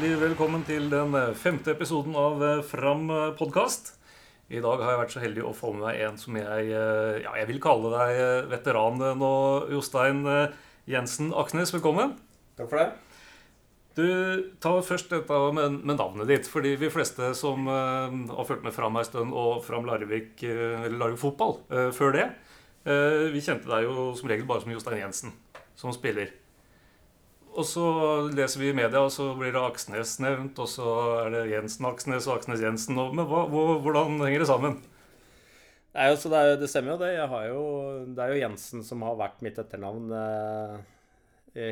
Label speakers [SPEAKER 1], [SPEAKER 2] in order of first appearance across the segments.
[SPEAKER 1] hjertelig velkommen til den eh, femte episoden av eh, Fram eh, podkast. I dag har jeg vært så heldig å få med meg en som jeg ja, jeg vil kalle deg veteran nå, Jostein Jensen Aksnes. Velkommen.
[SPEAKER 2] Takk for det.
[SPEAKER 1] Du, tar først dette med, med navnet ditt. fordi vi fleste som uh, har fulgt med Fram ei stund, og Fram Larvik, uh, Larvik fotball uh, før det, vi kjente deg jo som regel bare som Jostein Jensen som spiller. Og så leser vi i media, og så blir det Aksnes nevnt, og så er det Jensen Aksnes og Aksnes Jensen. Men hva, hvordan henger det sammen?
[SPEAKER 2] Nei, altså det, det, stemmer jo det. Jo, det er jo Jensen som har vært mitt etternavn eh,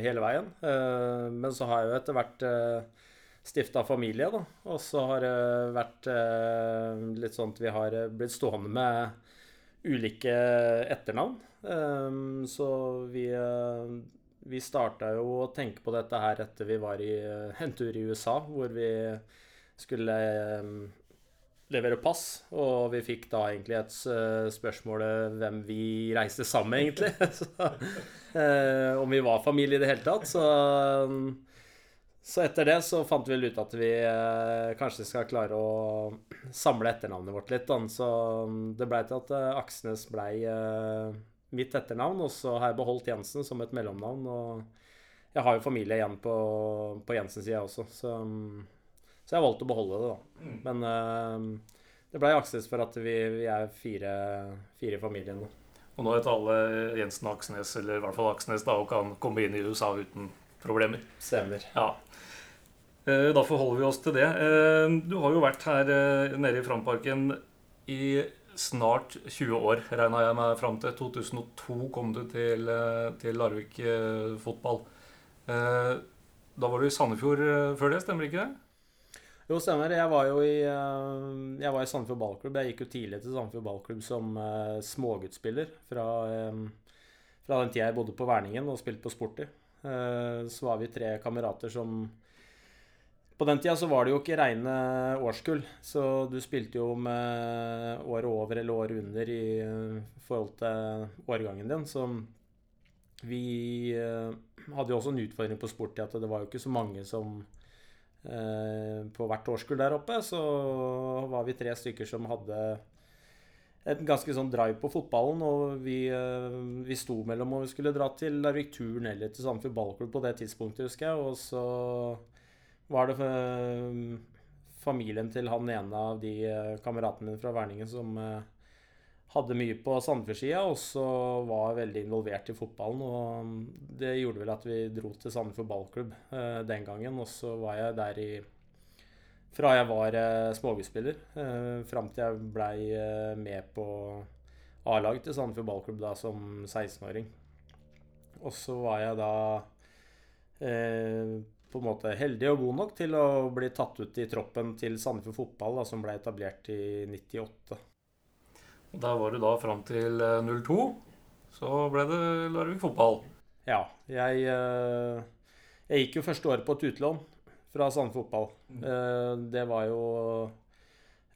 [SPEAKER 2] hele veien. Eh, men så har jeg jo etter hvert eh, stifta familie, da. Og så har det vært eh, litt sånn at vi har blitt stående med ulike etternavn. Eh, så vi eh, vi starta jo å tenke på dette her etter vi var i eh, en tur i USA, hvor vi skulle eh, levere pass. Og vi fikk da egentlig et eh, spørsmål hvem vi reiste sammen med, egentlig. så, om vi var familie i det hele tatt. Så, så etter det så fant vi vel ut at vi kanskje skal klare å samle etternavnet vårt litt. Så det blei til at Aksnes blei mitt etternavn, og så har jeg beholdt Jensen som et mellomnavn. Og jeg har jo familie igjen på, på Jensen-sida også, så, så, jeg valgte å beholde det, da. Mm. Men uh, det blei Aksnes for at vi, vi er fire, fire familier nå.
[SPEAKER 1] Og nå vet alle Jensen Aksnes, eller i hvert fall Aksnes, da, og kan komme inn i USA uten problemer.
[SPEAKER 2] Stemmer.
[SPEAKER 1] Ja. Eh, da forholder vi oss til det. Eh, du har jo vært her nede i Framparken i snart 20 år, regna jeg meg fram til. 2002 kom du til, eh, til Larvik eh, fotball. Eh, da var du i Sandefjord før det, stemmer ikke det?
[SPEAKER 2] Jo, stemmer. Jeg var jo i, jeg var i Sandefjord ballklubb. Jeg gikk jo tidlig til Sandefjord ballklubb som småguttspiller fra, fra den tida jeg bodde på Verningen og spilte på Sporty. Så var vi tre kamerater som på den tida så var det jo ikke reine årskull, så du spilte jo med året over eller året under i eh, forhold til årgangen din. Så vi eh, hadde jo også en utfordring på sport i at det var jo ikke så mange som eh, på hvert årskull der oppe. Så var vi tre stykker som hadde et ganske sånn drive på fotballen. Og vi, vi sto mellom om vi skulle dra til Larvik Turn eller til Sandefjord ballklubb på det tidspunktet, husker jeg. Og så var det eh, familien til han ene av de eh, kameratene mine fra Verningen som eh, hadde mye på Sandefjord-sida, og så var veldig involvert i fotballen. Og det gjorde vel at vi dro til Sandefjord ballklubb den gangen. Og så var jeg der i fra jeg var eh, småguttspiller fram til jeg blei med på A-laget til Sandefjord ballklubb da som 16-åring. Og så var jeg da på en måte heldig og god nok til å bli tatt ut i troppen til Sandefjord Fotball, da, som ble etablert i 98.
[SPEAKER 1] Der var du da fram til 02. Eh, Så ble det Larvik Fotball.
[SPEAKER 2] Ja. Jeg, eh, jeg gikk jo første året på et utlån fra Sandefjord Fotball. Mm. Eh, det var jo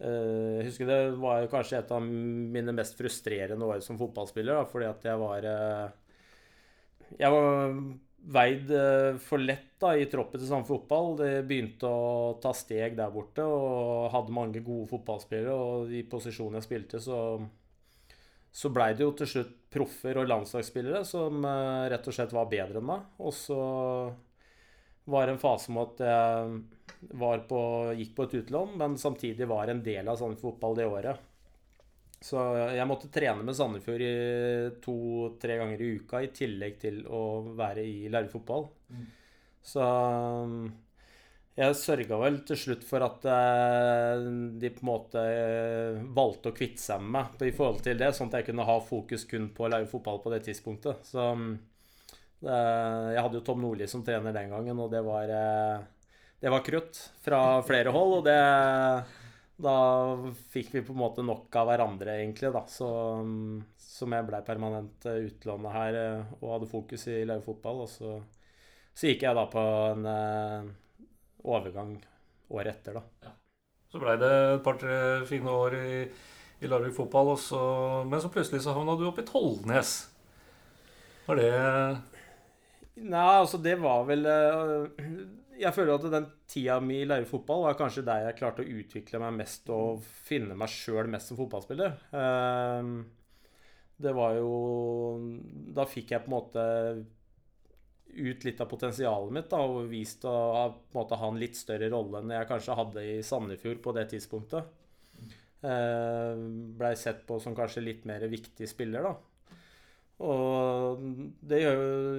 [SPEAKER 2] Jeg husker det var kanskje et av mine mest frustrerende år som fotballspiller, da, fordi at jeg var Jeg var veid eh, for lett da, i troppen til samme fotball. Det begynte å ta steg der borte og hadde mange gode fotballspillere. Og i posisjonen jeg spilte, så, så blei det jo til slutt proffer og landslagsspillere som uh, rett og slett var bedre enn meg. Og så var det en fase med at jeg på, gikk på et utlån, men samtidig var en del av sånn fotball det året. Så jeg måtte trene med Sandefjord to-tre ganger i uka i tillegg til å være i lærerfotball. Mm. Så um, jeg sørga vel til slutt for at eh, de på en måte eh, valgte å kvitte seg med meg i forhold til det, sånn at jeg kunne ha fokus kun på å lære fotball på det tidspunktet. Så um, jeg hadde jo Tom Nordli som trener den gangen, og det var, eh, det var krutt fra flere hold. og det da fikk vi på en måte nok av hverandre, egentlig, da. Så, som jeg ble permanent eh, utlånet her eh, og hadde fokus i Løve fotball. Og så, så, gikk jeg da på en eh, overgang året etter, da. Ja.
[SPEAKER 1] Så blei det et par-tre fine år i, i Larvik fotball, så, men så plutselig så havna du oppe i Tollnes. Var det
[SPEAKER 2] Nei, altså det var vel jeg føler at den tida mi i lærerfotball fotball var kanskje der jeg klarte å utvikle meg mest og finne meg sjøl mest som fotballspiller. Eh, det var jo Da fikk jeg på en måte ut litt av potensialet mitt da, og vist å måte, ha en litt større rolle enn jeg kanskje hadde i Sandefjord på det tidspunktet. Eh, Blei sett på som kanskje litt mer viktig spiller, da. Og det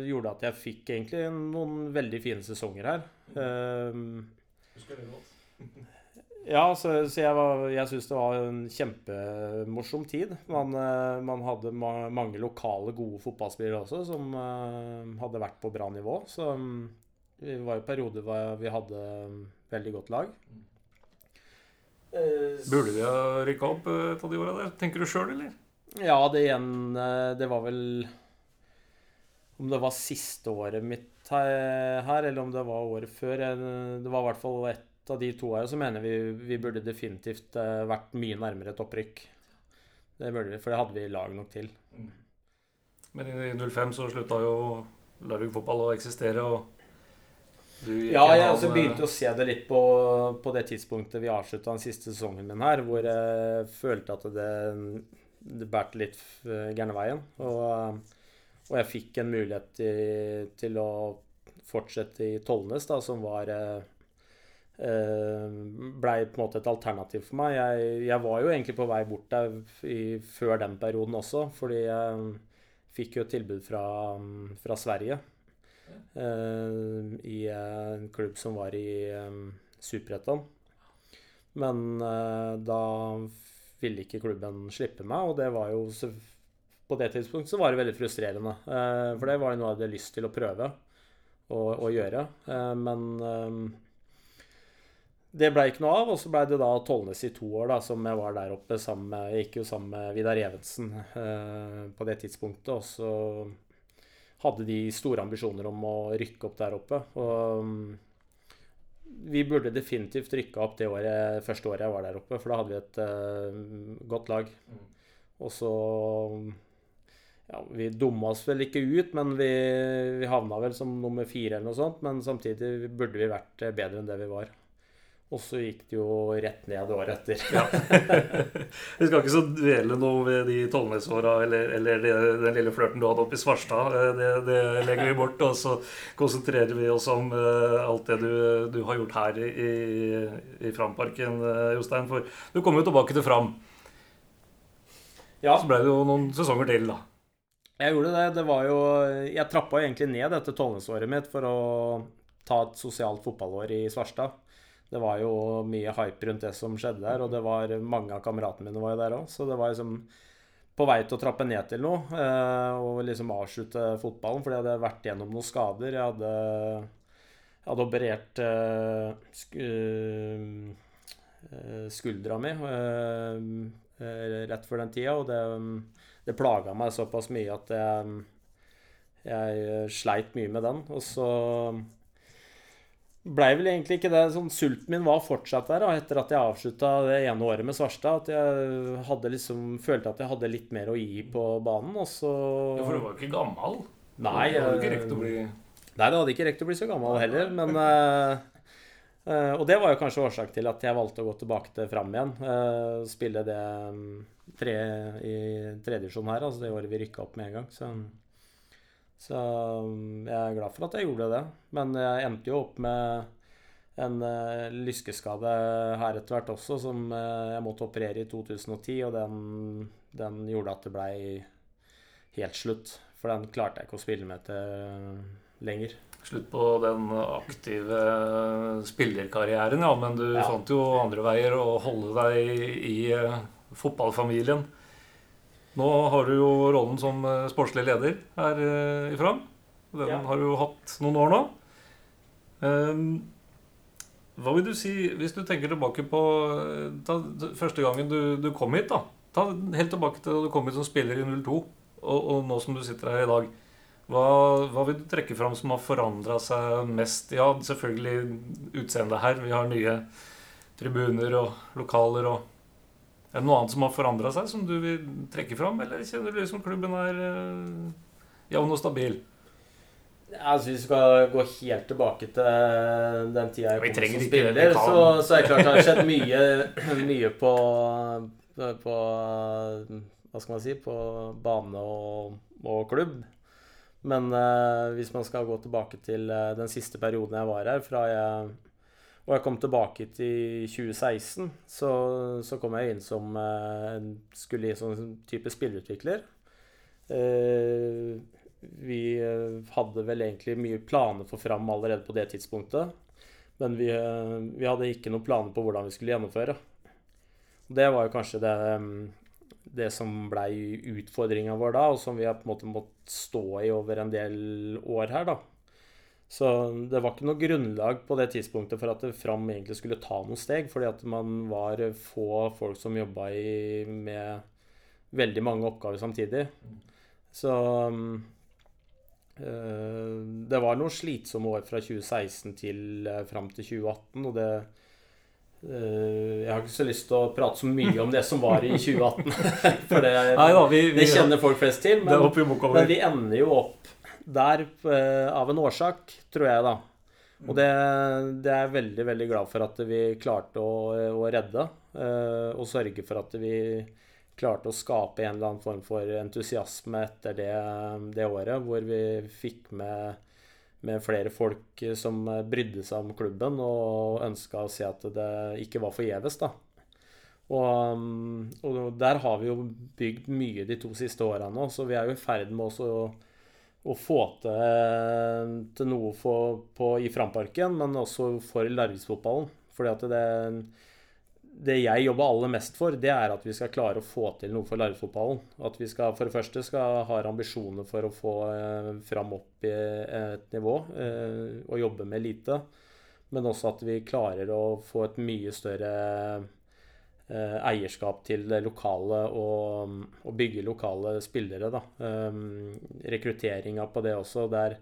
[SPEAKER 2] gjorde at jeg fikk egentlig noen veldig fine sesonger her. Uh, Husker det godt. ja, så, så jeg, var, jeg syns det var en kjempemorsom tid. Man, uh, man hadde ma mange lokale, gode fotballspillere også som uh, hadde vært på bra nivå. Så um, det var jo perioder hvor vi hadde veldig godt lag.
[SPEAKER 1] Burde vi ha rykka opp et av de åra der, tenker du sjøl, eller?
[SPEAKER 2] Ja, det igjen eh, Det var vel Om det var siste året mitt her, eller om det var året før Det var i hvert fall ett av de to årene så mener vi vi burde definitivt eh, vært mye nærmere et opprykk. Det burde vi, for det hadde vi lag nok til. Mm.
[SPEAKER 1] Men i 05 så slutta jo Larvik fotball å eksistere, og
[SPEAKER 2] ja, jeg også begynte å se det litt på, på det tidspunktet vi avslutta den siste sesongen min her, hvor jeg følte at det det bærte litt eh, gærne veien. Og, og, jeg fikk en mulighet til, til å fortsette i Tollnes, da, som var eh, eh, Blei på en måte et alternativ for meg. Jeg, jeg var jo egentlig på vei bort der i, før den perioden også, fordi jeg fikk jo et tilbud fra, fra Sverige. I en klubb som var i Superettan. Men da ville ikke klubben slippe meg, og det var jo På det tidspunktet så var det veldig frustrerende. Eh, for det var jo noe jeg hadde lyst til å prøve å, gjøre. Eh, men eh, det ble ikke noe av, og så ble det da Tollnes i to år, da, som jeg var der oppe sammen med Jeg gikk jo sammen med Vidar Evensen på det tidspunktet, og så hadde de store ambisjoner om å rykke opp der oppe. Og vi burde definitivt rykka opp det året, første året jeg var der oppe, for da hadde vi et uh, godt lag. Mm. Og så ja, Vi dumma oss vel ikke ut, men vi, vi havna vel som nummer fire eller noe sånt. Men samtidig burde vi vært bedre enn det vi var. Og så gikk det jo rett ned året etter. ja.
[SPEAKER 1] Vi skal ikke så dvele noe ved de Tollnesåra eller, eller den lille flørten du hadde oppe i Svarstad. Eh, det, det, legger vi bort, og så konsentrerer vi oss om uh, alt det du, du, har gjort her i, i Framparken, uh, Jostein. For du kom jo tilbake til Fram. Ja. Så ble det jo noen sesonger til, da.
[SPEAKER 2] Jeg gjorde det. Det var jo Jeg trappa egentlig ned dette Tollnesåret mitt for å ta et sosialt fotballår i Svarstad det var jo mye hype rundt det som skjedde der, og det var mange av kameratene mine var jo der òg. Så det var liksom på vei til å trappe ned til noe eh, og liksom avslutte fotballen, fordi jeg hadde vært gjennom noen skader. Jeg hadde, jeg hadde operert sk uh, skuldra mi rett før den tida, og det, det plaga meg såpass mye at jeg, jeg sleit mye med den. Og så blei vel egentlig ikke det. Sånn, sulten min var fortsatt der etter at jeg avslutta det ene året med Svarstad. At jeg hadde liksom, følte at jeg hadde litt mer å gi på banen. Og så
[SPEAKER 1] Ja, For du var jo ikke gammel?
[SPEAKER 2] Nei.
[SPEAKER 1] Du hadde ikke rekt å bli
[SPEAKER 2] Nei, det hadde ikke rekt å bli så gammel heller. Men uh, Og det var jo kanskje årsak til at jeg valgte å gå tilbake til Fram igjen. Uh, spille det um, tre, i tredjevisjon her, altså det året vi rykka opp med en gang. Så så um, jeg er glad for at jeg gjorde det. Men jeg endte jo opp med en uh, lyskeskade her etter hvert også, som uh, jeg måtte operere i 2010. Og den, den gjorde at det blei helt slutt. For den klarte jeg ikke å spille med til lenger.
[SPEAKER 1] Slutt på den aktive spillerkarrieren, ja. Men du ja. fant jo andre veier å holde deg i fotballfamilien. Nå har du jo rollen som eh, sportslig leder her ifra. i Fram. Den ja. har du jo hatt noen år nå. Ehm, hva vil du si, hvis du tenker tilbake på ta, eh, første gangen du, du, kom hit? da Ta Helt tilbake til da du kom hit som spiller i 02, og, og nå som du sitter her i dag. Hva, hva vil du trekke fram som har forandra seg mest? Ja, selvfølgelig utseendet her. Vi har nye tribuner og lokaler og er det noe annet som har forandra seg, som du vil trekke fram? Eller kjenner du som klubben er uh, jevn og stabil?
[SPEAKER 2] Altså, hvis vi skal gå helt tilbake til den tida jeg kom som
[SPEAKER 1] ikke
[SPEAKER 2] spiller, så, så er det klart det har skjedd mye, mye på, på Hva skal man si På bane og, og klubb. Men eh, hvis man skal gå tilbake til eh, den siste perioden jeg var her, fra jeg og jeg kom tilbake til 2016, så, så kom jeg inn som eh, Skulle inn som type spillerutvikler. Eh, vi eh, hadde vel egentlig mye planer for Fram allerede på det tidspunktet. Men vi, vi hadde ikke noen planer på hvordan vi skulle gjennomføre. Det var jo kanskje det, mm, det som blei utfordringa vår da, og som vi har på en måte måttet stå i over en del år her, da. Så det var ikke noe grunnlag på det tidspunktet for at Fram egentlig skulle ta noen steg, fordi at man var få folk som jobba med veldig mange oppgaver samtidig. Så eh, det var noen slitsomme år fra 2016 til uh, fram til 2018, og det eh, Jeg har ikke så lyst til å prate så mye om det som var i 2018, for det,
[SPEAKER 1] Nei da, vi, vi,
[SPEAKER 2] det kjenner folk flest til. Men, men vi ender jo opp der eh, av en årsak, tror jeg, da. Og det, det er jeg veldig, veldig glad for at vi klarte å, å redde. Uh, og sørge for at vi klarte å skape en eller annen form for entusiasme etter det, det året, hvor vi fikk med, med flere folk som brydde seg om klubben og ønska å se at det ikke var forgjeves, da. Og, um, og der har vi jo bygd mye de to siste åra nå, så vi er jo i ferd med også å, å få til, til noe for, på, i Framparken, men også for Larviksfotballen. Fordi at det, det jeg jobber aller mest for, det er at vi skal klare å få til noe for Larviksfotballen. At vi skal for det første skal ha ambisjoner for å få eh, Fram opp i et nivå eh, og jobbe med lite. Men også at vi klarer å få et mye større eh, eierskap til det lokale og, og bygge lokale spillere. Da. Um, rekrutteringa på det også. Der,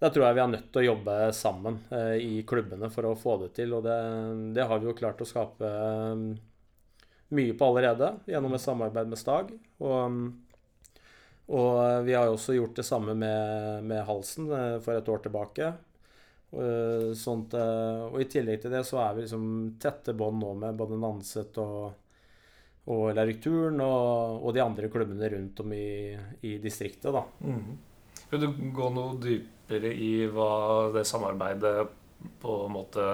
[SPEAKER 2] der tror jeg vi er nødt til å jobbe sammen eh, i klubbene for å få det til. Og det, det har vi jo klart å skape um, mye på allerede gjennom et samarbeid med Stag. Og, um, og vi har jo også gjort det samme med, med Halsen eh, for et år tilbake. Uh, sånt, uh, og i tillegg til det så er vi liksom tette bånd nå med både Nanset og, og Larvik-turen og, og de andre klubbene rundt om i, i distriktet. da.
[SPEAKER 1] Vil du gå noe dypere i hva det samarbeidet på en måte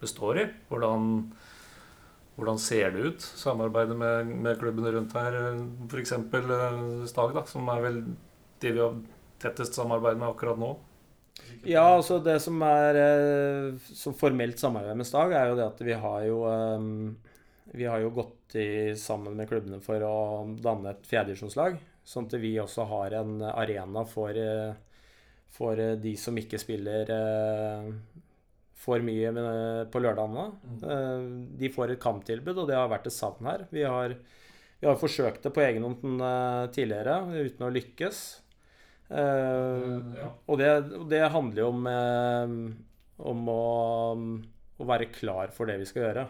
[SPEAKER 1] består i? Hvordan, hvordan ser det ut, samarbeidet med, med klubbene rundt her? F.eks. Stag, da, som er vel de vi har tettest samarbeid med akkurat nå.
[SPEAKER 2] Ja, altså det som er eh, som formelt samarbeid med Stag, er jo det at vi har jo eh, Vi har jo gått i, sammen med klubbene for å danne et fjerdedivisjonslag. Sånn at vi også har en arena for, eh, for de som ikke spiller for mye på lørdagene. Eh, De får et kamptilbud, og det har vært et savn her. Vi har, vi har forsøkt det på egen hånd tidligere uten å lykkes. Eh,
[SPEAKER 1] Ja.
[SPEAKER 2] og, det, det handler jo om, eh, om å, å være klar for det vi skal gjøre.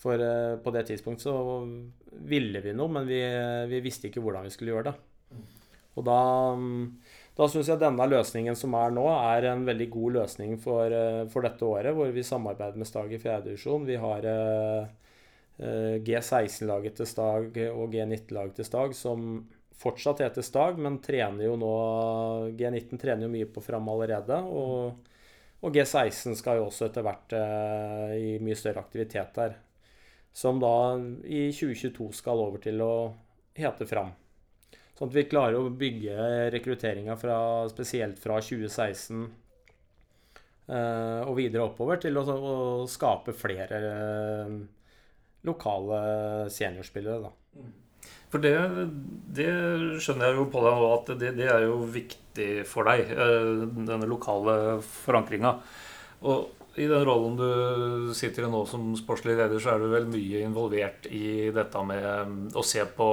[SPEAKER 2] For eh, på det tidspunktet så ville vi noe, men vi, vi visste ikke hvordan vi skulle gjøre det. Og da, da syns jeg denne løsningen som er nå, er en veldig god løsning for, for dette året, hvor vi samarbeider med Stag i fjerde divisjon. Vi har eh, eh, G16-laget til Stag og G19-laget til Stag som fortsatt heter Stag, men trener jo nå G19 trener jo mye på Fram allerede. Og, og G16 skal jo også etter hvert eh, i mye større aktivitet der. Som da i 2022 skal over til å hete Fram. Sånn at vi klarer å bygge rekrutteringa spesielt fra 2016 eh, og videre oppover til å, å skape flere eh, lokale seniorspillere. da.
[SPEAKER 1] For det, det skjønner jeg jo på deg nå, at det, det er jo viktig for deg, eh, denne lokale forankringa. Og i den rollen du sitter i nå som sportslig leder, så er du vel mye involvert i dette med mm, å se på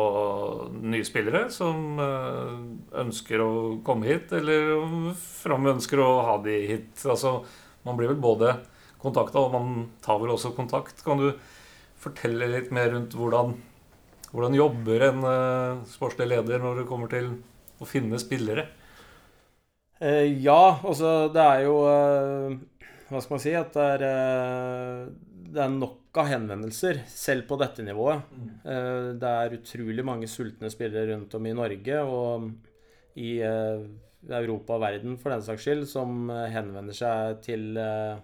[SPEAKER 1] nye spillere som eh, ønsker å komme hit, eller Fram ønsker å ha de hit. Altså, man blir vel både kontakta, og man tar vel også kontakt. Kan du fortelle litt mer rundt hvordan hvordan jobber en uh, sportslig leder når det kommer til å finne spillere?
[SPEAKER 2] Uh, ja, altså det er jo uh, Hva skal man si? At det er, det er nok av henvendelser, selv på dette nivået. Eh, det er utrolig mange sultne spillere rundt om i Norge og i Europa og verden for den saks skyld, som henvender seg til eh,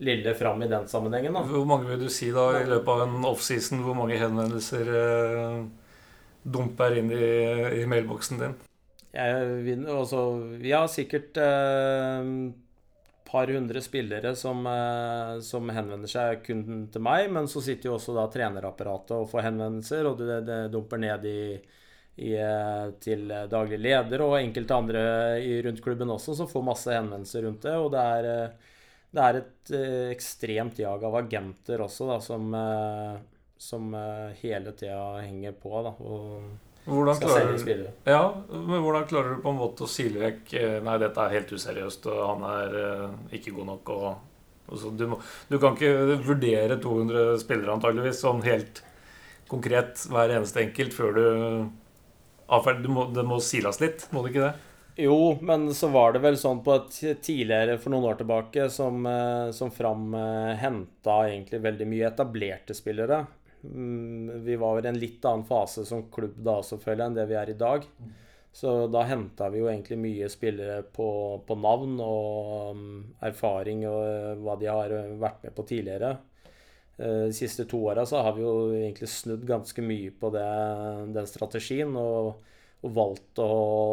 [SPEAKER 2] Lille Fram i den sammenhengen. da.
[SPEAKER 1] Hvor mange vil du si da i løpet av en offseason? Hvor mange henvendelser eh, dumper inn i, i mailboksen din?
[SPEAKER 2] Jeg, vi, altså, vi har sikkert et par hundre spillere som, eh, som henvender seg kun til meg, men så sitter jo også da trenerapparatet og får henvendelser, og det, det dumper ned i, i, eh, til daglig leder og enkelte andre i, rundt klubben også, som får masse henvendelser rundt det. Og det er, eh, det er et eh, ekstremt jag av agenter også, da, som, eh, som eh, hele tida henger på. da, og
[SPEAKER 1] Hvordan
[SPEAKER 2] skal
[SPEAKER 1] klarer,
[SPEAKER 2] selge spillere.
[SPEAKER 1] ja, men hvordan klarer du på en måte å sile vekk Nei, dette er helt useriøst, og han er ikke god nok. Og, og så du, må, du kan ikke vurdere 200 spillere antageligvis sånn helt konkret hver eneste enkelt før du avferder. Det må siles litt, må det ikke det?
[SPEAKER 2] Jo, men så var det vel sånn på et tidligere, for noen år tilbake, som, eh, som Fram eh, henta egentlig veldig mye etablerte spillere. Mm, Vi var vel i en litt annen fase som klubb da også, føler jeg, enn det vi er i dag. Så da henta vi jo egentlig mye spillere på, på navn og mm, erfaring og eh, hva de har vært med på tidligere. De siste to åra så har vi jo egentlig snudd ganske mye på det, den strategien. og og valgt å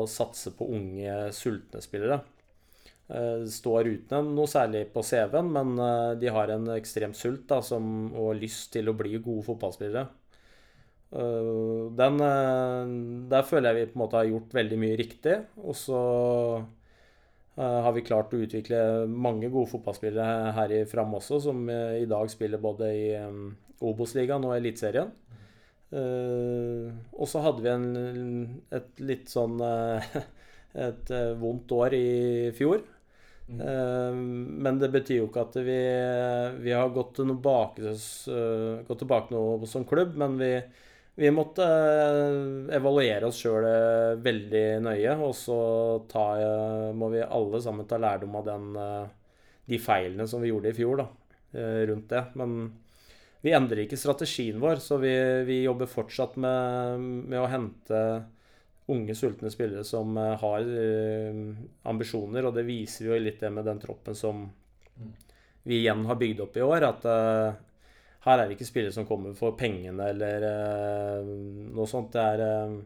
[SPEAKER 2] satse på unge, sultne spillere. Eh, Står uten noe særlig på CV-en, men eh, de har en ekstrem sult da, som, og lyst til å bli gode fotballspillere. Eh, Den, der føler jeg vi på en måte har gjort veldig mye riktig. Og så har vi klart å utvikle mange gode fotballspillere her i Fram også, som i dag spiller både i Obos-ligaen og Eliteserien. Eh, og så hadde vi en, et litt sånn uh, Et eh, vondt år i fjor. Eh, men det betyr jo ikke at vi, vi har gått, til noe bak, gått tilbake noe som klubb, men vi, vi måtte evaluere oss sjøl veldig nøye, og så ta, må vi alle sammen ta lærdom av den, de feilene som vi gjorde i fjor, da, rundt det. Men vi endrer ikke strategien vår, så vi, vi jobber fortsatt med, med å hente unge, sultne spillere som eh, har eh, ambisjoner, og det viser jo litt det med den troppen som vi igjen har bygd opp i år, at uh, her er det ikke spillere som kommer for pengene eller uh, noe sånt. Det er,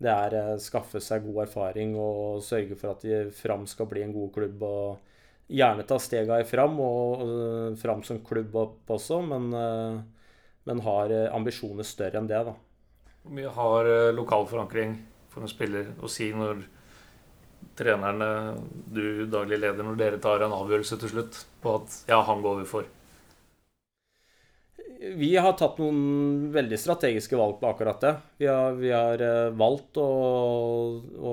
[SPEAKER 2] det er skaffe seg god erfaring og sørge for at de Fram skal bli en god klubb. og gjerne ta stega Fram, og øh, Fram som klubb opp også, men, øh, men har øh, ambisjoner større enn det, da.
[SPEAKER 1] Hvor mye har lokal forankring for en spiller å si når trenerne, du daglig leder, når dere tar en avgjørelse til slutt på at ja, han går vi for?
[SPEAKER 2] Vi har tatt noen veldig strategiske valg på akkurat det. Vi har, vi har valgt å, å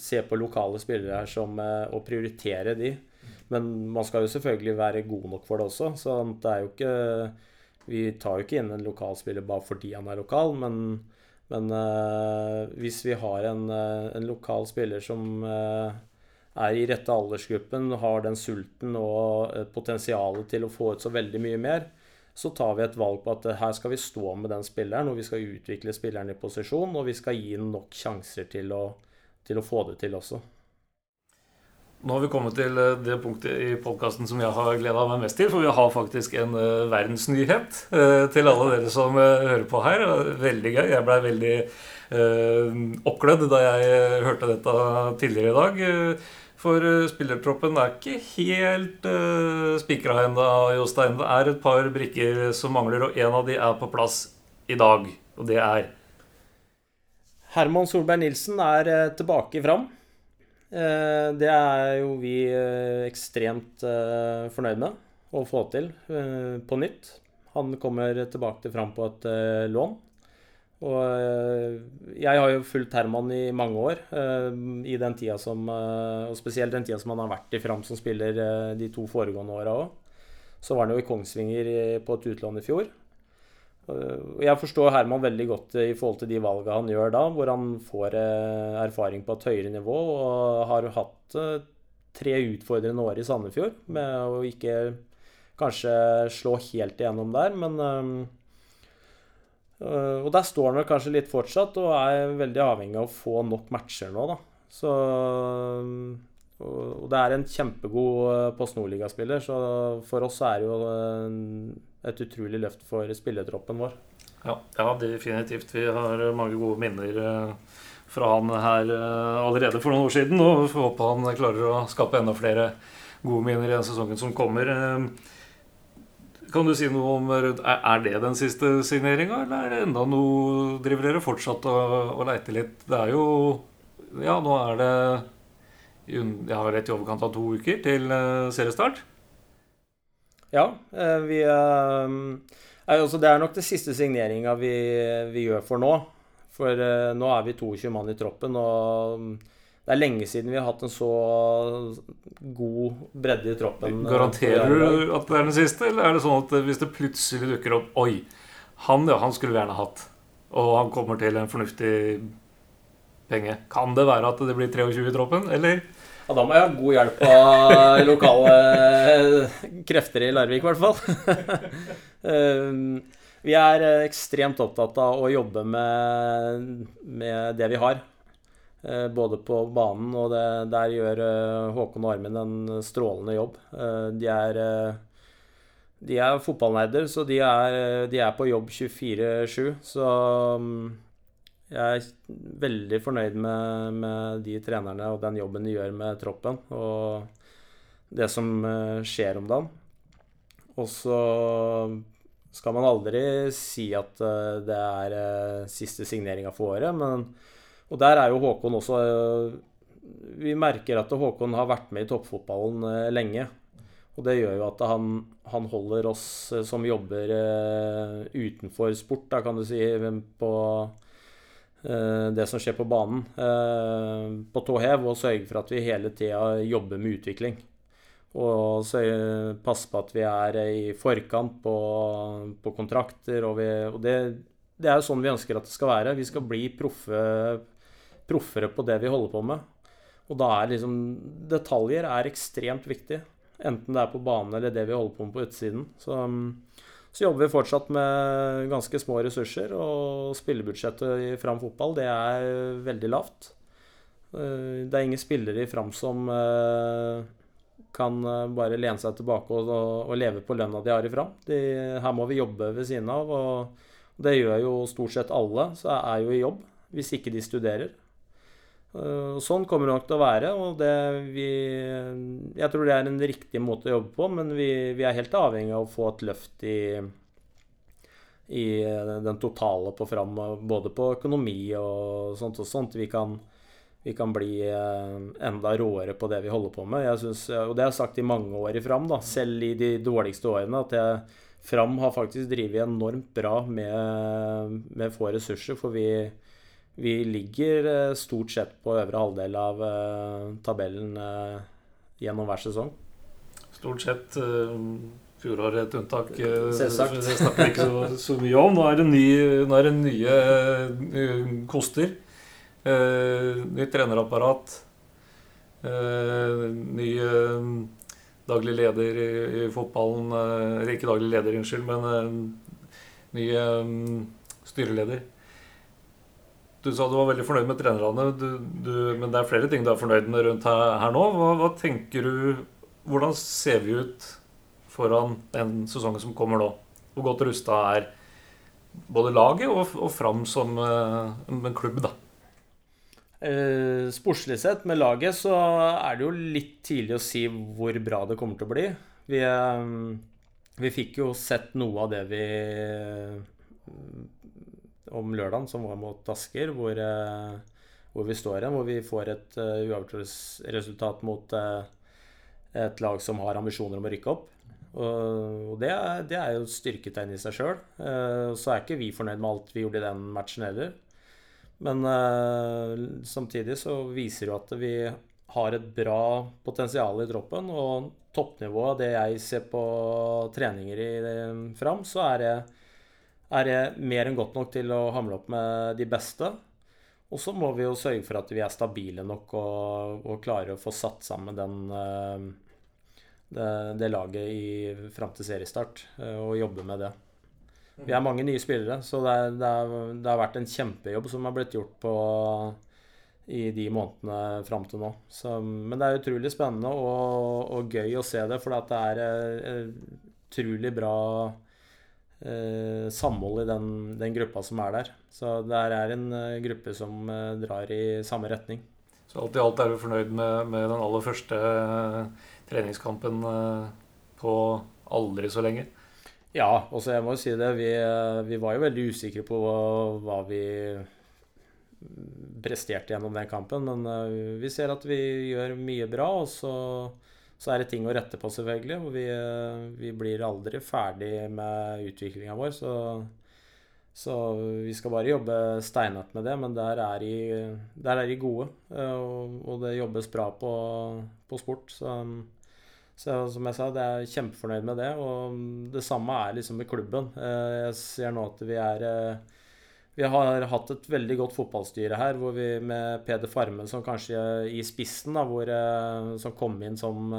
[SPEAKER 2] se på lokale spillere her som og å prioritere de. Men man skal jo selvfølgelig være god nok for det også. Så det er jo ikke Vi tar jo ikke inn en lokalspiller bare fordi han er lokal, men, men uh, hvis vi har en, øh, en lokal spiller som uh, er i rette aldersgruppen, har den sulten og potensialet til å få ut så veldig mye mer, så tar vi et valg på at her skal vi stå med den spilleren, og vi skal utvikle spilleren i posisjon, og vi skal gi den nok sjanser til å, til å få det til også.
[SPEAKER 1] Nå har vi kommet til eh, det punktet i podkasten som jeg har gleda meg mest til. For vi har faktisk en uh, verdensnyhet eh, til alle dere som eh, hører på her. Veldig gøy. Jeg blei veldig oppglødd da jeg eh, hørte dette tidligere i dag. Eh, For eh, spillertroppen er ikke helt uh, spikra ennå, Jostein. Det er et par brikker som mangler, og en av de er på plass i dag. Og det er
[SPEAKER 2] Herman Solberg Nilsen er eh, tilbake Fram. Eh, Det er jo vi eh, ekstremt fornøyd med å få til på nytt. Han kommer tilbake til Fram på et lån. Og jeg har jo fulgt Herman i mange år, i den tida som Og spesielt den tida som han har vært i Fram som spiller de to foregående åra òg. Så var han jo i Kongsvinger på et utlån i fjor. Jeg forstår Herman veldig godt i forhold til de valgene han gjør da, hvor han får erfaring på et høyere nivå og har hatt tre utfordrende år i Sandefjord med å ikke kanskje slå helt igjennom der, men Og der står han vel kanskje litt fortsatt og er veldig avhengig av å få nok matcher nå, da. Så Og det er en kjempegod Post Nordliga-spiller, så for oss er det jo et utrolig løft for spillertroppen vår.
[SPEAKER 1] Ja, ja, definitivt. Vi har mange gode minner fra han her allerede for noen år siden. Og vi får håpe han klarer å skape enda flere gode minner i den sesongen som kommer. Kan du si noe om Er det den siste signeringa, eller er det enda noe Driver dere fortsatt og, og leiter litt? Det er jo Ja, nå er det Jeg har rett i overkant av to uker til seriestart.
[SPEAKER 2] Ja. Vi altså Det er nok det siste signeringa vi, vi, gjør for nå. For nå er vi 22 mann i troppen, og det er lenge siden vi har hatt en så god bredde i troppen.
[SPEAKER 1] Garanterer du at det er den siste, eller er det sånn at hvis det plutselig dukker opp Oi, han ja, han skulle vi gjerne hatt. Og han kommer til en fornuftig penge. Kan det være at det blir 23 i troppen, eller?
[SPEAKER 2] Ja, da må jeg ha god hjelp av lokale krefter i Larvik, i hvert fall. Vi er ekstremt opptatt av å jobbe med, med det vi har. Både på banen, og det, der gjør Håkon og Armin en strålende jobb. De er, de er fotballnerder, så de er, de er på jobb 24-7. Så jeg er veldig fornøyd med, med, de trenerne og den jobben de gjør med troppen. Og det som skjer om dagen. Og så skal man aldri si at det er siste signeringa for året, men Og der er jo Håkon også Vi merker at Håkon har vært med i toppfotballen lenge. Og det gjør jo at han, han holder oss som jobber utenfor sport, da kan du si, på det som skjer på banen, på tå hev, og sørge for at vi hele tida jobber med utvikling. Og passe på at vi er i forkant på, på kontrakter. Og, vi, og det, det, er jo sånn vi ønsker at det skal være. Vi skal bli proffe, proffere på det vi holder på med. Og da er liksom Detaljer er ekstremt viktig. Enten det er på banen eller det vi holder på med på utsiden. Så så jobber vi fortsatt med ganske små ressurser, og spillebudsjettet i Fram fotball det er veldig lavt. Det er ingen spillere i Fram som kan bare lene seg tilbake og, og leve på lønna de har i Fram. De, her må vi jobbe ved siden av, og det gjør jo stort sett alle, så jeg er jo i jobb hvis ikke de studerer. Sånn kommer det nok til å være. og det vi, Jeg tror det er en riktig måte å jobbe på, men vi, vi er helt avhengig av å få et løft i, i den totale på Fram, både på økonomi og sånt og sånt. Vi kan, vi kan bli enda råere på det vi holder på med. Synes, og det har jeg sagt i mange år i Fram, da, selv i de dårligste årene, at jeg, Fram har faktisk drevet enormt bra med, med få ressurser. For vi, vi ligger stort sett på øvre halvdel av tabellen gjennom hver sesong.
[SPEAKER 1] Stort sett. Fjoråret et unntak. Selvsagt. Det snakker vi ikke så, så, mye om. Nå er det, ny, nå er det nye koster. nytt trenerapparat. ny daglig leder i, i fotballen. Eller ikke daglig leder, unnskyld, men ny styreleder. Du sa du var veldig fornøyd med trenerne, du, du, men det er flere ting du er fornøyd med rundt her, her nå. Hva, hva, tenker du Hvordan ser vi ut foran den sesongen som kommer nå? Hvor godt rusta er både laget og, og Fram som uh, en klubb, da?
[SPEAKER 2] Eh, sportslig sett med laget så er det jo litt tidlig å si hvor bra det kommer til å bli. Vi, eh, vi fikk jo sett noe av det vi om lørdagen, som var mot Asker, hvor, hvor vi står igjen. Hvor vi får et uh, uavgjort resultat mot uh, et lag som har ambisjoner om å rykke opp. Og, det, er, det, er jo styrketegn i seg sjøl. Så er ikke vi fornøyd med alt vi gjorde i den matchen heller. Men samtidig så viser det jo at vi har et bra potensial i troppen. Og toppnivået, det jeg ser på treninger i Fram, så er det er mer enn godt nok til å hamle opp med de beste. Og så må vi jo sørge for at vi er stabile nok og, og klarer å få satt sammen den, det, det laget i, fram til seriestart og jobbe med det. Vi er mange nye spillere, så det, er, det, er, det, har vært en kjempejobb som har blitt gjort på, i de månedene fram til nå. Så, men det er utrolig spennende og, og, gøy å se det, for det er eh, utrolig bra eh, samhold i den, den, gruppa som er der. Så det er en eh, gruppe som eh, drar i samme retning.
[SPEAKER 1] Så alt i alt er du fornøyd med, med den aller første eh, treningskampen på aldri så lenge?
[SPEAKER 2] Ja, også jeg må jo si det. Vi, vi var jo veldig usikre på hva, hva, vi presterte gjennom den kampen. Men vi ser at vi gjør mye bra, og så, så er det ting å rette på, selvfølgelig. Og vi, uh, vi blir aldri ferdig med utviklinga vår, så, så, vi skal bare jobbe steinhardt med det. Men der er de, der er de gode, uh, og, og, det jobbes bra på, på sport. Så så som jeg sa, det er kjempefornøyd med det. Og det samme er liksom i klubben. Eh, jeg ser nå at vi er eh, Vi har hatt et veldig godt fotballstyre her, hvor vi med Peder Farmen som kanskje i spissen, da, hvor, eh, som kom inn som,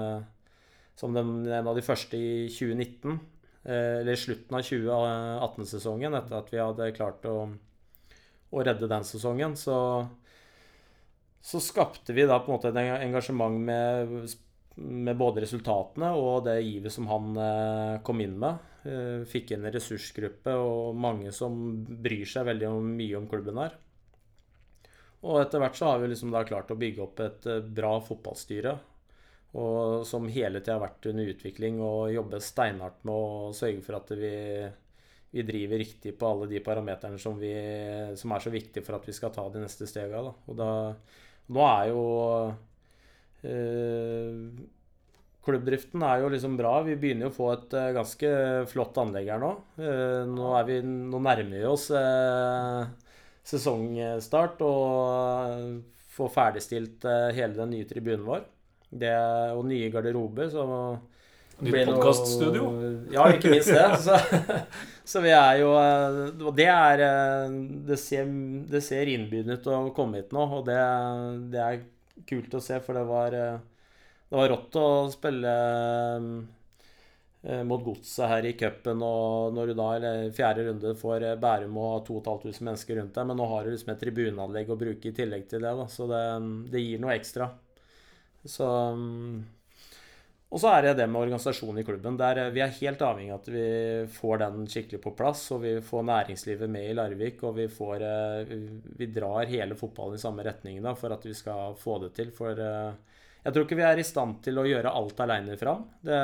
[SPEAKER 2] som den, en av de første i 2019. Eller slutten av 2018-sesongen, etter at vi hadde klart å, å redde den sesongen. Så, så skapte vi da på en måte et engasjement med med både resultatene og det givet som han eh, kom inn med. Eh, fikk inn en ressursgruppe og mange som bryr seg veldig mye om klubben her. Og etter hvert så har vi liksom da klart å bygge opp et eh, bra fotballstyre. Og som hele tida har vært under utvikling og jobber steinhardt med å sørge for at vi, vi driver riktig på alle de parameterne som, som, er så viktige for at vi skal ta de neste stega. Da. Og da, nå er jo klubbdriften er jo liksom bra. Vi begynner jo å få et uh, ganske flott anlegg her nå. Uh, nå, vi, nå, nærmer vi oss sesongstart og får ferdigstilt hele den nye tribunen vår. Det, og nye garderober. Så
[SPEAKER 1] Nytt podkaststudio?
[SPEAKER 2] Ja, ikke minst det. Så, så, vi er jo Og det er Det ser, det ser innbydende ut å komme hit nå, og det, det er kult å se, for det var, eh, det var rått å spille eh, mot Godset her i cupen, og når du da i fjerde runde får eh, Bærum og 2500 mennesker rundt deg, men nå har du liksom et tribuneanlegg å bruke i tillegg til det, da, så det, det gir noe ekstra. Så og så er det det med organisasjonen i klubben. Der vi er helt avhengig av at vi får den skikkelig på plass. Og vi får næringslivet med i Larvik, og vi, får, eh, vi drar hele fotballen i samme retning da, for at vi skal få det til. For eh, jeg tror ikke vi er i stand til å gjøre alt aleine fram. Det,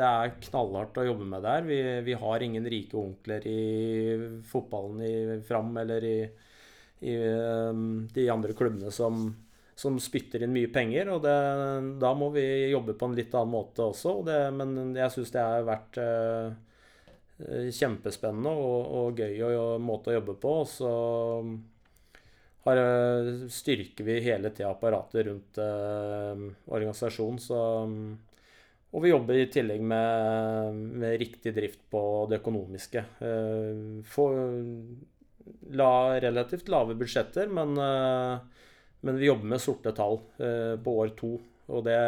[SPEAKER 2] det, er knallhardt å jobbe med der. Vi, vi har ingen rike onkler i fotballen i fram eller i, i eh, de andre klubbene som som spytter inn mye penger. og det, Da må vi jobbe på en litt annen måte også. Det, men jeg syns det har vært eh, kjempespennende og, og gøy og, måte å jobbe på. Og så har, styrker vi hele tida apparatet rundt eh, organisasjonen. Så, og vi jobber i tillegg med, med riktig drift på det økonomiske. Eh, for, la, relativt lave budsjetter, men eh, men vi jobber med sorte tall eh, på år to, og det,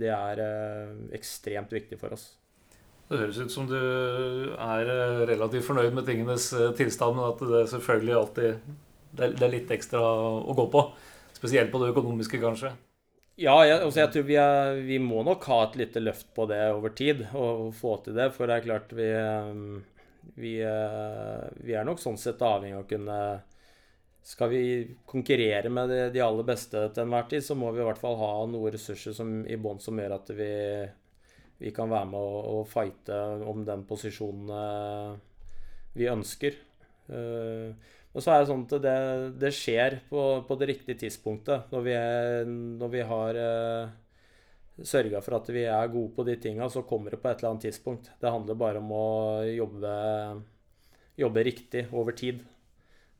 [SPEAKER 2] det er eh, ekstremt viktig for oss.
[SPEAKER 1] Det høres ut som du er eh, relativt fornøyd med tingenes tilstand, men at det selvfølgelig alltid det er litt ekstra å gå på. Spesielt på det økonomiske, kanskje.
[SPEAKER 2] Ja, jeg, altså jeg tror vi, er, vi, må nok ha et lite løft på det over tid, og få til det. For det er klart vi, vi, vi er nok sånn sett avhengig av å kunne skal vi konkurrere med de aller beste til enhver tid, så må vi i hvert fall ha noen ressurser som, i bånn som gjør at vi, vi, kan være med og, og fighte om den posisjonen eh, vi ønsker. Uh, og så er det sånn at det, det skjer på, på, det riktige tidspunktet. Når vi, er, når vi har eh, sørga for at vi er gode på de tinga, så kommer det på et eller annet tidspunkt. Det handler bare om å jobbe, jobbe riktig over tid.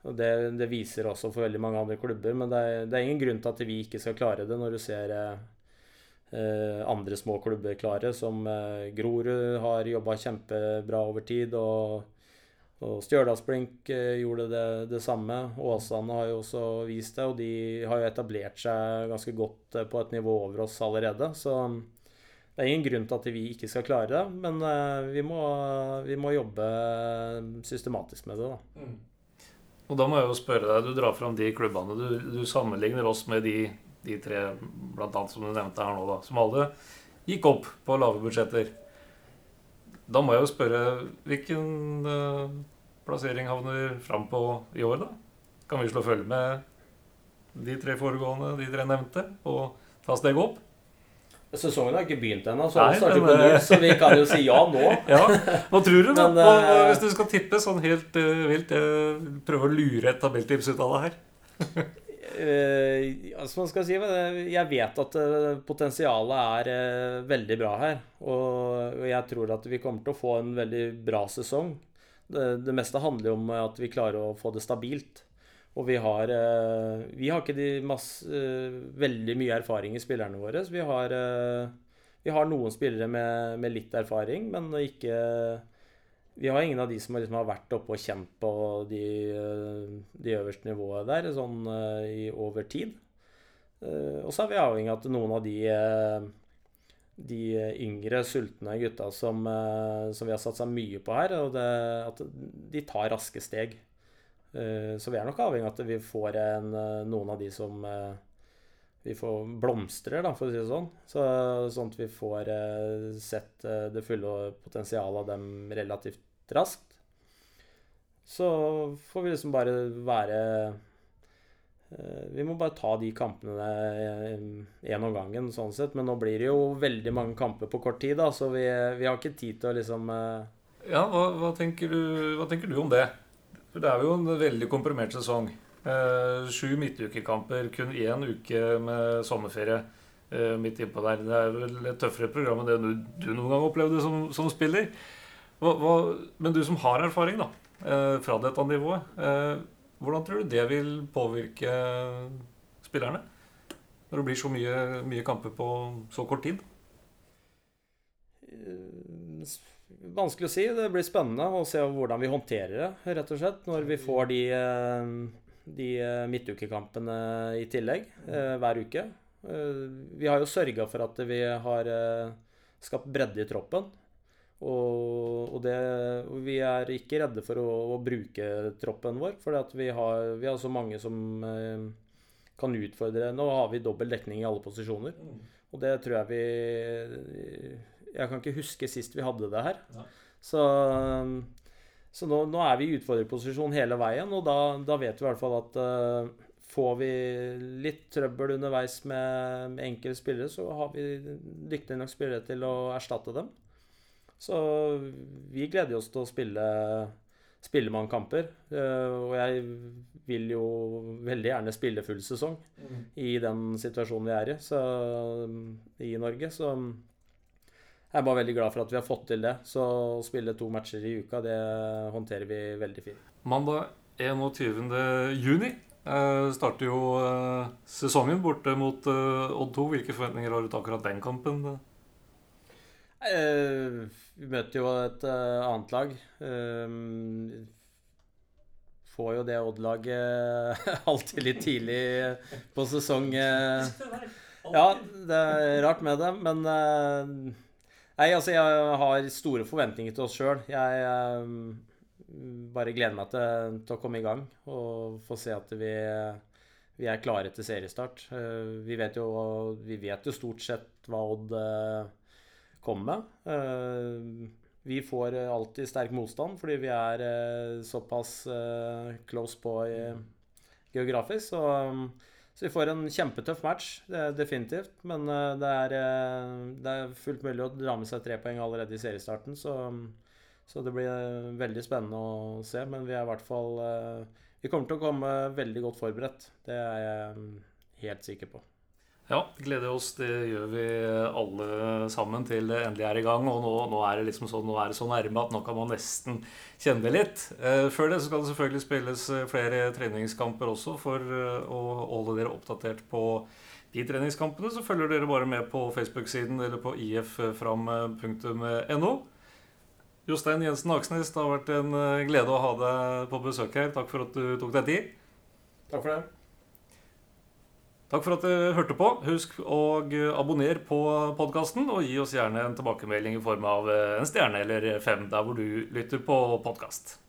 [SPEAKER 2] Og det, det, viser også for veldig mange andre klubber. Men det er, det er, ingen grunn til at vi ikke skal klare det, når du ser eh, andre små klubber klare, som eh, Grorud har jobba kjempebra over tid. Og Og Stjørdalsblink gjorde det, det samme. Åsane har jo også vist det, og de har jo etablert seg ganske godt på et nivå over oss allerede. Så det er ingen grunn til at vi ikke skal klare det, men vi må, vi må jobbe systematisk med det. da. Mm.
[SPEAKER 1] Og da må jeg jo spørre deg, Du drar fram de klubbene. Du, du sammenligner oss med de, de tre blant annet, som du nevnte her nå, da, som alle gikk opp på lave budsjetter. Da må jeg jo spørre hvilken uh, plassering havner fram på i år, da? Kan vi slå følge med de tre foregående, de tre nevnte, og ta steget opp?
[SPEAKER 2] Sesongen har ikke begynt ennå, så, vi starter på null, så vi kan jo si ja nå.
[SPEAKER 1] ja. Hva tror du, da? Men, uh, hvis du skal tippe sånn helt uh, vilt? Jeg prøver å lure et tabelltips ut av det her.
[SPEAKER 2] uh, altså, man skal si, jeg vet at potensialet er veldig bra her. Og, jeg tror at vi kommer til å få en veldig bra sesong. Det, det meste handler jo om at vi klarer å få det stabilt. Og vi har, eh, vi har ikke masse, eh, veldig mye erfaring i spillerne våre. Vi har, eh, vi har noen spillere med, med, litt erfaring, men ikke Vi har ingen av de som liksom har vært oppe og kjent på de, de øverste nivåene der sånn i over tid. Og så er vi avhengig av at noen av de de yngre, sultne gutta som, som vi har satsa mye på her, og det, at de tar raske steg. Eh, så vi er nok avhengig av at vi får en, eh, noen av de som eh, vi får blomstrer, da, for å si det sånn. Så, sånn at vi får sett det fulle potensialet av dem relativt raskt. Så får vi liksom bare være Vi må bare ta de kampene én om gangen, sånn sett. Men nå blir det jo veldig mange kamper på kort tid, da, så vi, vi har ikke tid til å liksom
[SPEAKER 1] Ja, hva, hva, tenker du, hva tenker du om det? For Det er jo en veldig komprimert sesong. Eh, sju midtukekamper, kun én uke med sommerferie eh, midt innpå der. Det er vel et tøffere program enn det du, du noen gang opplevde som, som spiller. Hva, hva, men du som har erfaring da, eh, fra dette nivået, hvordan tror du det vil påvirke spillerne? Når det blir så mye, mye kamper på så kort tid?
[SPEAKER 2] Vanskelig å si. Det blir spennende å se hvordan vi håndterer det, rett og slett. Når vi får de, eh, de eh, midtukekampene i tillegg eh, hver uke. Vi har jo sørga for at vi har skapt bredde i troppen. Og, og det, vi er ikke redde for å, å bruke troppen vår, for vi har, vi har, så mange som kan utfordre. Nå har vi dobbel dekning i alle posisjoner. Mm. Og det tror jeg vi jeg kan ikke huske sist vi hadde det her. Ja. Så, så nå, nå, er vi i utfordrerposisjon hele veien, og da, da, vet vi i hvert fall at uh, får vi litt trøbbel underveis med, med enkelte spillere, så har vi dyktige nok spillere til å erstatte dem. Så vi gleder oss til å spille, spille mange kamper. Uh, og jeg vil jo veldig gjerne spille full sesong mm. i den situasjonen vi er i så, i Norge. Så jeg er bare veldig glad for at vi har fått til det. Så å spille to matcher i uka, det håndterer vi veldig fint.
[SPEAKER 1] Mandag 21. juni eh, starter jo eh, sesongen borte mot eh, Odd 2. Hvilke forventninger har du til akkurat den kampen?
[SPEAKER 2] vi møter jo et annet lag. får jo det Odd-laget alltid litt tidlig på sesong. ja, det er rart med det, men Nei, altså jeg har store forventninger til oss sjøl. Jeg um, bare gleder meg til, til, å komme i gang og få se at vi, vi er klare til seriestart. Uh, vi, vet jo, vi vet jo stort sett hva Odd uh, kommer med. Vi får alltid sterk motstand fordi vi er såpass close på geografisk. Så så vi får en kjempetøff match, definitivt. Men eh, det er, eh, det er, fullt mulig å dra med seg tre poeng allerede i seriestarten. Så, så, det blir eh, veldig spennende å se. Men vi er i hvert fall Vi kommer til å komme veldig godt forberedt. Det er jeg mm, helt sikker på.
[SPEAKER 1] Ja, gleder oss. Det gjør vi alle sammen til det endelig er i gang. Og nå, nå er det liksom sånn, nå er det så nærme at nå kan man nesten kjenne det litt. Eh, før det så skal det selvfølgelig spilles eh, flere treningskamper også for eh, å holde dere oppdatert på de treningskampene. Så følger dere bare med på Facebook-siden eller på iffram.no. Jostein Jensen Aksnes, det har vært en glede å ha deg på besøk her. Takk for at du tok deg tid.
[SPEAKER 2] Takk for det.
[SPEAKER 1] Takk for at du hørte på. Husk å abonnere på podkasten, og gi oss gjerne en tilbakemelding i form av en stjerne eller fem der hvor du lytter på podkast.